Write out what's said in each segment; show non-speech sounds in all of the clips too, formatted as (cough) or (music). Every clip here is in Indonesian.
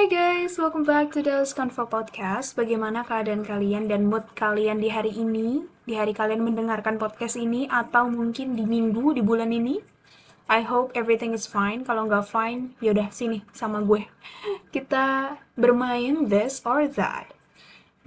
Hi guys, welcome back to the Convo Podcast. Bagaimana keadaan kalian dan mood kalian di hari ini? Di hari kalian mendengarkan podcast ini atau mungkin di minggu di bulan ini? I hope everything is fine. Kalau nggak fine, yaudah sini sama gue. Kita bermain this or that.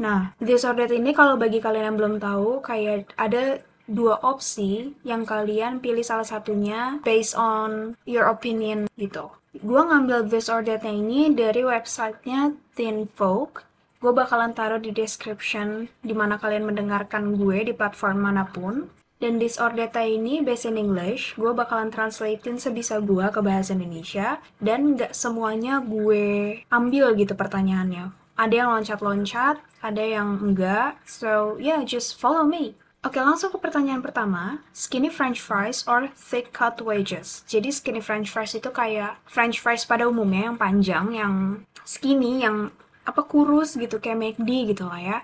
Nah, this or that ini kalau bagi kalian yang belum tahu, kayak ada dua opsi yang kalian pilih salah satunya based on your opinion gitu. Gue ngambil this or that ini dari websitenya Teen Folk. Gue bakalan taruh di description di mana kalian mendengarkan gue di platform mana pun. Dan this or that ini based in English, gue bakalan translatein sebisa gue ke bahasa Indonesia. Dan gak semuanya gue ambil gitu pertanyaannya. Ada yang loncat-loncat, ada yang enggak. So yeah, just follow me. Oke, langsung ke pertanyaan pertama. Skinny french fries or thick cut wedges? Jadi skinny french fries itu kayak french fries pada umumnya yang panjang, yang skinny, yang apa kurus gitu kayak McD gitu lah ya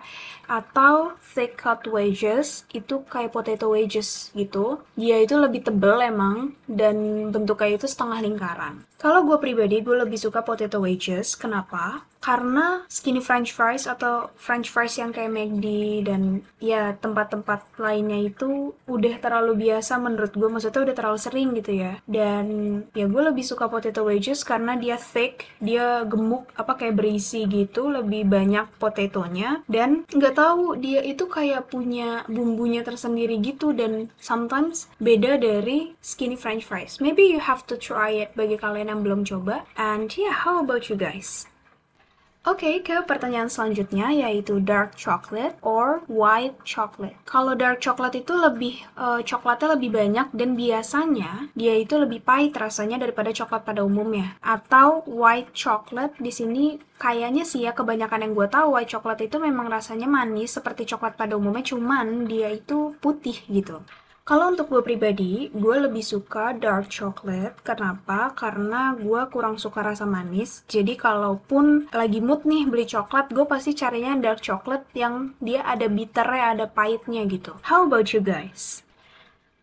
atau thick cut wedges itu kayak potato wedges gitu. Dia itu lebih tebel emang dan bentuknya itu setengah lingkaran. Kalau gue pribadi gue lebih suka potato wedges. Kenapa? Karena skinny french fries atau french fries yang kayak McD dan ya tempat-tempat lainnya itu udah terlalu biasa menurut gue maksudnya udah terlalu sering gitu ya. Dan ya gue lebih suka potato wedges karena dia thick dia gemuk apa kayak berisi gitu. Lebih banyak potatonya. Dan nggak tahu dia itu kayak punya bumbunya tersendiri gitu dan sometimes beda dari skinny french fries. Maybe you have to try it bagi kalian yang belum coba. And yeah how about you guys Oke, okay, ke pertanyaan selanjutnya yaitu dark chocolate or white chocolate. Kalau dark chocolate itu lebih uh, coklatnya lebih banyak dan biasanya dia itu lebih pahit rasanya daripada coklat pada umumnya. Atau white chocolate di sini kayaknya sih ya kebanyakan yang gue tahu white chocolate itu memang rasanya manis seperti coklat pada umumnya cuman dia itu putih gitu. Kalau untuk gue pribadi, gue lebih suka dark chocolate. Kenapa? Karena gue kurang suka rasa manis. Jadi kalaupun lagi mood nih beli coklat, gue pasti carinya dark chocolate yang dia ada bitternya, ada pahitnya gitu. How about you guys?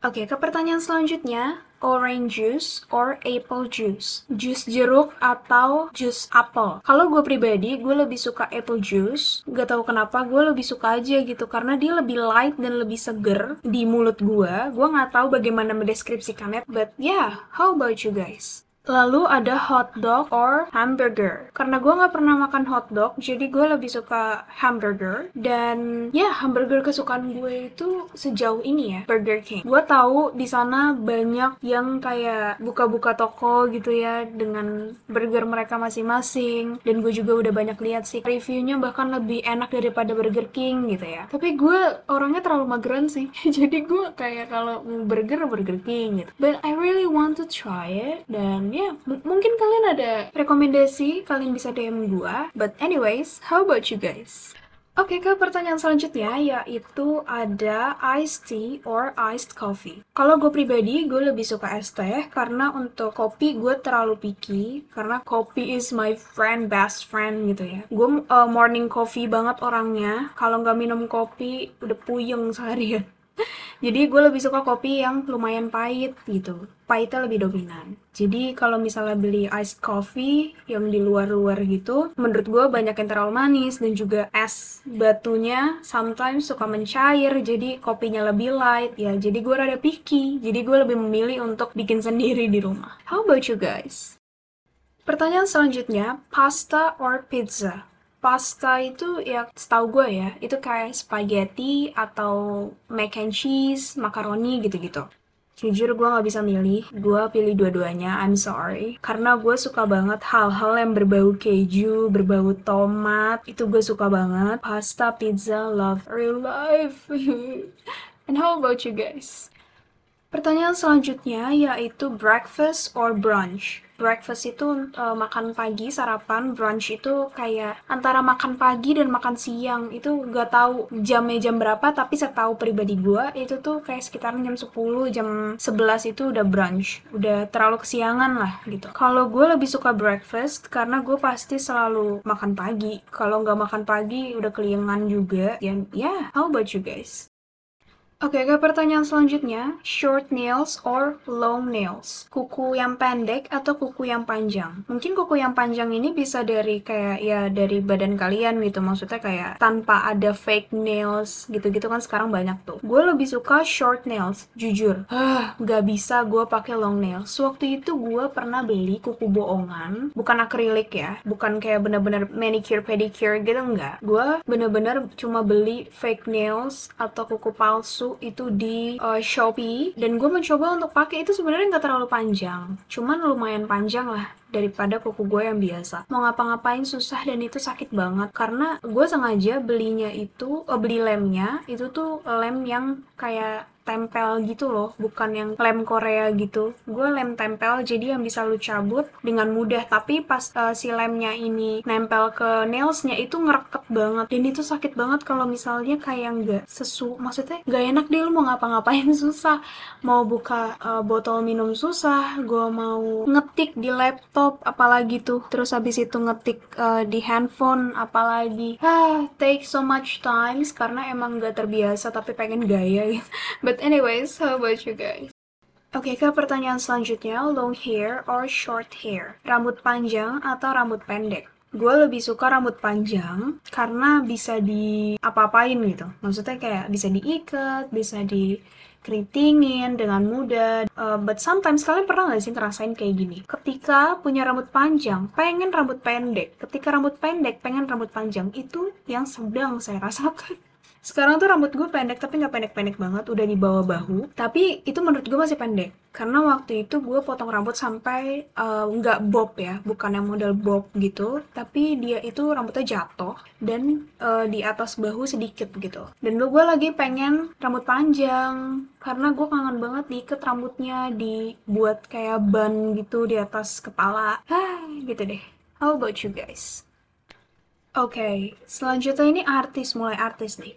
Oke, okay, ke pertanyaan selanjutnya orange juice or apple juice. Jus jeruk atau jus apel. Kalau gue pribadi, gue lebih suka apple juice. Gak tau kenapa, gue lebih suka aja gitu. Karena dia lebih light dan lebih seger di mulut gue. Gue gak tahu bagaimana mendeskripsikannya. But yeah, how about you guys? Lalu ada hot dog or hamburger. Karena gue nggak pernah makan hot dog, jadi gue lebih suka hamburger. Dan ya hamburger kesukaan gue itu sejauh ini ya Burger King. Gue tahu di sana banyak yang kayak buka-buka toko gitu ya dengan burger mereka masing-masing. Dan gue juga udah banyak lihat sih reviewnya bahkan lebih enak daripada Burger King gitu ya. Tapi gue orangnya terlalu mageran sih, (laughs) jadi gue kayak kalau burger Burger King gitu. But I really want to try it dan ya mungkin kalian ada rekomendasi kalian bisa DM gua but anyways how about you guys Oke, ke pertanyaan selanjutnya yaitu ada iced tea or iced coffee. Kalau gue pribadi, gue lebih suka es teh karena untuk kopi gue terlalu picky karena kopi is my friend, best friend gitu ya. Gue uh, morning coffee banget orangnya. Kalau nggak minum kopi, udah puyeng seharian. Jadi gue lebih suka kopi yang lumayan pahit gitu. Pahitnya lebih dominan. Jadi kalau misalnya beli iced coffee yang di luar-luar gitu, menurut gue banyak yang terlalu manis dan juga es batunya sometimes suka mencair, jadi kopinya lebih light. Ya, jadi gue rada picky. Jadi gue lebih memilih untuk bikin sendiri di rumah. How about you guys? Pertanyaan selanjutnya, pasta or pizza? Pasta itu ya setahu gue ya itu kayak spaghetti atau mac and cheese, macaroni gitu-gitu. Jujur gue gak bisa milih, gue pilih dua-duanya, I'm sorry. Karena gue suka banget hal-hal yang berbau keju, berbau tomat, itu gue suka banget. Pasta, pizza, love, real life. (laughs) And how about you guys? Pertanyaan selanjutnya yaitu breakfast or brunch breakfast itu uh, makan pagi sarapan brunch itu kayak antara makan pagi dan makan siang. Itu gak tahu jamnya jam berapa tapi setahu pribadi gue itu tuh kayak sekitar jam 10 jam 11 itu udah brunch. Udah terlalu kesiangan lah gitu. Kalau gue lebih suka breakfast karena gue pasti selalu makan pagi. Kalau nggak makan pagi udah keliengan juga. Dan ya yeah, how about you guys Oke, ke pertanyaan selanjutnya, short nails or long nails? Kuku yang pendek atau kuku yang panjang? Mungkin kuku yang panjang ini bisa dari kayak ya dari badan kalian gitu, maksudnya kayak tanpa ada fake nails gitu-gitu kan sekarang banyak tuh. Gue lebih suka short nails, jujur. Hah, gak bisa gue pakai long nails. Waktu itu gue pernah beli kuku bohongan, bukan akrilik ya, bukan kayak bener-bener manicure pedicure gitu enggak. Gue bener-bener cuma beli fake nails atau kuku palsu itu di uh, Shopee. Dan gue mencoba untuk pakai itu sebenarnya nggak terlalu panjang. Cuman lumayan panjang lah daripada kuku gue yang biasa. Mau ngapa-ngapain susah dan itu sakit banget. Karena gue sengaja belinya itu uh, beli lemnya itu tuh lem yang kayak tempel gitu loh, bukan yang lem Korea gitu. Gue lem tempel jadi yang bisa lu cabut dengan mudah, tapi pas uh, si lemnya ini nempel ke nailsnya itu ngereket banget. Dan itu sakit banget kalau misalnya kayak nggak sesu, maksudnya nggak enak deh lu mau ngapa-ngapain (laughs) susah, mau buka uh, botol minum susah, gue mau ngetik di laptop apalagi tuh, terus habis itu ngetik uh, di handphone apalagi, ah take so much times karena emang gak terbiasa tapi pengen gaya gitu. (laughs) But anyways, how about you guys? Oke, okay, ke pertanyaan selanjutnya, long hair or short hair? Rambut panjang atau rambut pendek? Gue lebih suka rambut panjang karena bisa di apa-apain gitu. Maksudnya kayak bisa diikat, bisa di keritingin dengan mudah. Uh, but sometimes kalian pernah gak sih ngerasain kayak gini? Ketika punya rambut panjang, pengen rambut pendek. Ketika rambut pendek, pengen rambut panjang. Itu yang sedang saya rasakan. Sekarang tuh rambut gue pendek tapi nggak pendek-pendek banget, udah di bawah bahu. Tapi itu menurut gue masih pendek. Karena waktu itu gue potong rambut sampai uh, nggak bob ya, bukan yang model bob gitu. Tapi dia itu rambutnya jatuh dan uh, di atas bahu sedikit gitu. Dan gue lagi pengen rambut panjang karena gue kangen banget diikat rambutnya dibuat kayak ban gitu di atas kepala. Hah, gitu deh. How about you guys? Oke, okay, selanjutnya ini artis, mulai artis nih.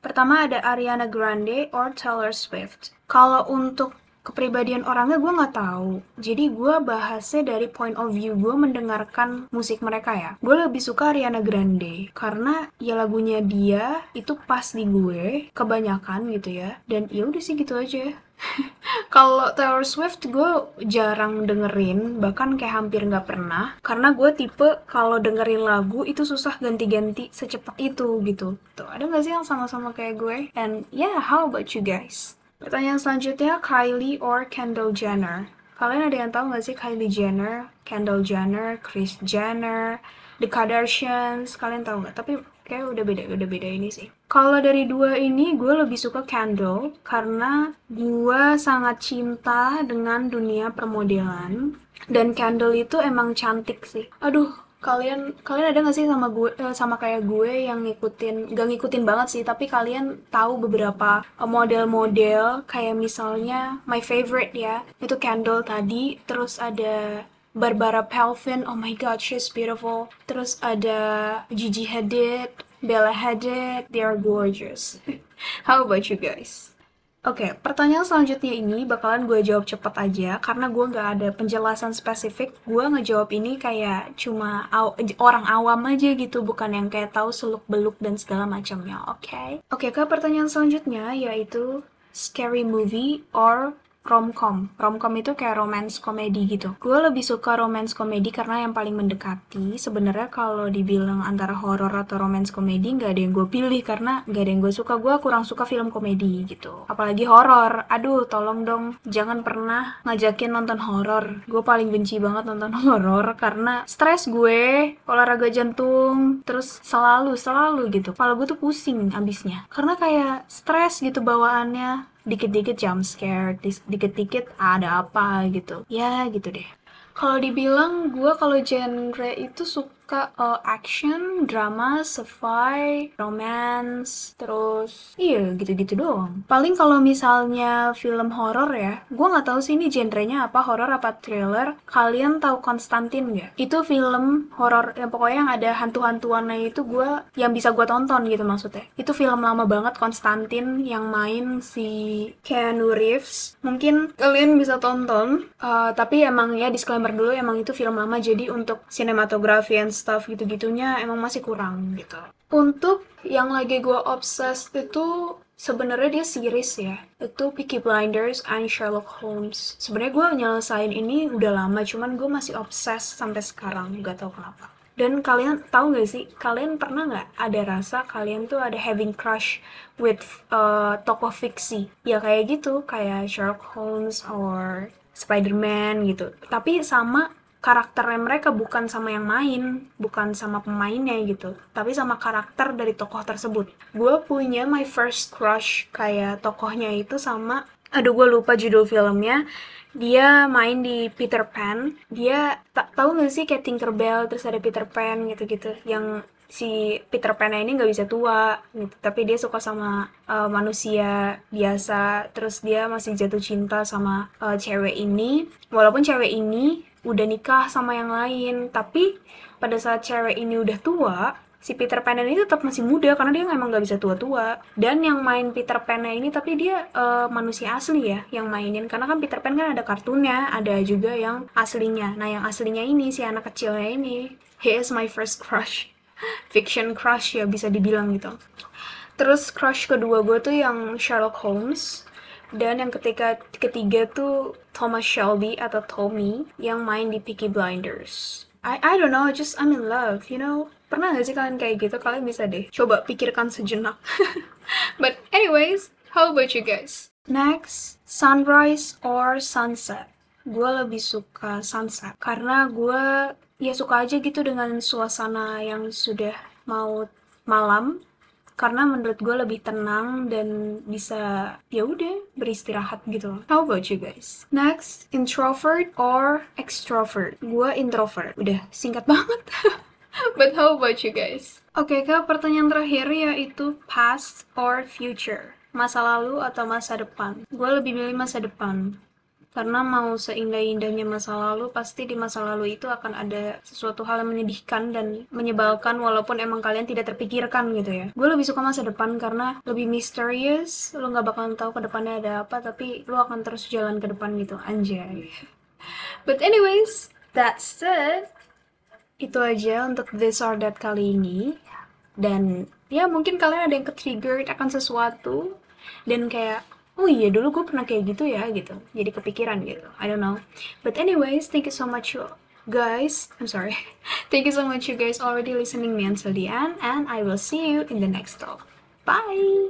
Pertama ada Ariana Grande or Taylor Swift. Kalau untuk kepribadian orangnya gue nggak tahu. Jadi gue bahasnya dari point of view gue mendengarkan musik mereka ya. Gue lebih suka Ariana Grande karena ya lagunya dia itu pas di gue kebanyakan gitu ya. Dan ya udah sih gitu aja. (laughs) Kalau Taylor Swift gue jarang dengerin, bahkan kayak hampir nggak pernah. Karena gue tipe kalau dengerin lagu itu susah ganti-ganti secepat itu gitu. Tuh, ada nggak sih yang sama-sama kayak gue? And yeah, how about you guys? Pertanyaan selanjutnya, Kylie or Kendall Jenner? Kalian ada yang tahu nggak sih Kylie Jenner, Kendall Jenner, Kris Jenner, The Kardashians? Kalian tahu nggak? Tapi kayak udah beda udah beda ini sih kalau dari dua ini gue lebih suka Kendall karena gue sangat cinta dengan dunia permodelan dan Kendall itu emang cantik sih aduh kalian kalian ada gak sih sama gue eh, sama kayak gue yang ngikutin gak ngikutin banget sih tapi kalian tahu beberapa eh, model-model kayak misalnya my favorite ya itu Kendall tadi terus ada Barbara Palvin, oh my god, she's beautiful. Terus ada Gigi Hadid, Bella Hadid, they are gorgeous. (laughs) How about you guys? Oke, pertanyaan selanjutnya ini bakalan gue jawab cepet aja karena gue nggak ada penjelasan spesifik. Gue ngejawab ini kayak cuma aw orang awam aja gitu, bukan yang kayak tahu seluk beluk dan segala macamnya. Oke? Okay? Oke, okay, ke pertanyaan selanjutnya yaitu scary movie or romcom. Romcom itu kayak romance komedi gitu. Gue lebih suka romance komedi karena yang paling mendekati. Sebenarnya kalau dibilang antara horror atau romance komedi nggak ada yang gue pilih karena nggak ada yang gue suka. Gue kurang suka film komedi gitu. Apalagi horror. Aduh, tolong dong jangan pernah ngajakin nonton horror. Gue paling benci banget nonton (laughs) horror karena stres gue, olahraga jantung, terus selalu selalu gitu. Kalau gue tuh pusing abisnya. Karena kayak stres gitu bawaannya dikit-dikit jump scare, dikit-dikit ada apa gitu. Ya gitu deh. Kalau dibilang gue kalau genre itu suka suka uh, action, drama, sci-fi, romance, terus iya gitu-gitu doang. Paling kalau misalnya film horor ya, gue nggak tahu sih ini genrenya apa, horor apa thriller. Kalian tahu Konstantin nggak? Itu film horor yang pokoknya yang ada hantu-hantuannya itu gue yang bisa gue tonton gitu maksudnya. Itu film lama banget Konstantin yang main si Keanu Reeves. Mungkin kalian bisa tonton, uh, tapi emang ya disclaimer dulu emang itu film lama jadi untuk sinematografi and stuff gitu-gitunya emang masih kurang gitu. Untuk yang lagi gue obses itu sebenarnya dia series ya. Itu Peaky Blinders and Sherlock Holmes. Sebenarnya gue nyelesain ini udah lama cuman gue masih obses sampai sekarang gak tau kenapa. Dan kalian tahu gak sih kalian pernah nggak ada rasa kalian tuh ada having crush with uh, tokoh fiksi? Ya kayak gitu kayak Sherlock Holmes or Spider-Man gitu. Tapi sama karakternya mereka bukan sama yang main, bukan sama pemainnya gitu, tapi sama karakter dari tokoh tersebut. Gue punya my first crush kayak tokohnya itu sama, aduh gue lupa judul filmnya. Dia main di Peter Pan. Dia tak tahu gak sih kayak Tinkerbell terus ada Peter Pan gitu-gitu yang si Peter Pan ini nggak bisa tua gitu tapi dia suka sama uh, manusia biasa terus dia masih jatuh cinta sama uh, cewek ini walaupun cewek ini udah nikah sama yang lain. Tapi pada saat cewek ini udah tua si Peter Pan ini tetap masih muda karena dia emang nggak bisa tua-tua. Dan yang main Peter Pan ini tapi dia uh, manusia asli ya yang mainin. Karena kan Peter Pan kan ada kartunnya ada juga yang aslinya. Nah yang aslinya ini si anak kecilnya ini he is my first crush. (laughs) Fiction crush ya bisa dibilang gitu. Terus crush kedua gue tuh yang Sherlock Holmes dan yang ketika ketiga tuh Thomas Shelby atau Tommy yang main di Peaky Blinders. I I don't know, just I'm in love, you know. Pernah gak sih kalian kayak gitu? Kalian bisa deh coba pikirkan sejenak. (laughs) But anyways, how about you guys? Next, sunrise or sunset? Gue lebih suka sunset karena gue ya suka aja gitu dengan suasana yang sudah mau malam karena menurut gue lebih tenang dan bisa ya udah beristirahat gitu. How about you guys? Next, introvert or extrovert? Gue introvert. Udah singkat banget. (laughs) But how about you guys? Oke, okay, ke pertanyaan terakhir yaitu past or future. Masa lalu atau masa depan? Gue lebih milih masa depan karena mau seindah-indahnya masa lalu pasti di masa lalu itu akan ada sesuatu hal yang menyedihkan dan menyebalkan walaupun emang kalian tidak terpikirkan gitu ya. Gue lebih suka masa depan karena lebih misterius lo nggak bakalan tahu ke depannya ada apa tapi lo akan terus jalan ke depan gitu anjay. (laughs) But anyways that's it itu aja untuk this or that kali ini. Dan ya mungkin kalian ada yang ke-triggered akan sesuatu dan kayak oh iya dulu gue pernah kayak gitu ya gitu. Jadi kepikiran gitu. I don't know. But anyways thank you so much you guys. I'm sorry. (laughs) Thank you so much you guys already listening me until the end and I will see you in the next talk. Bye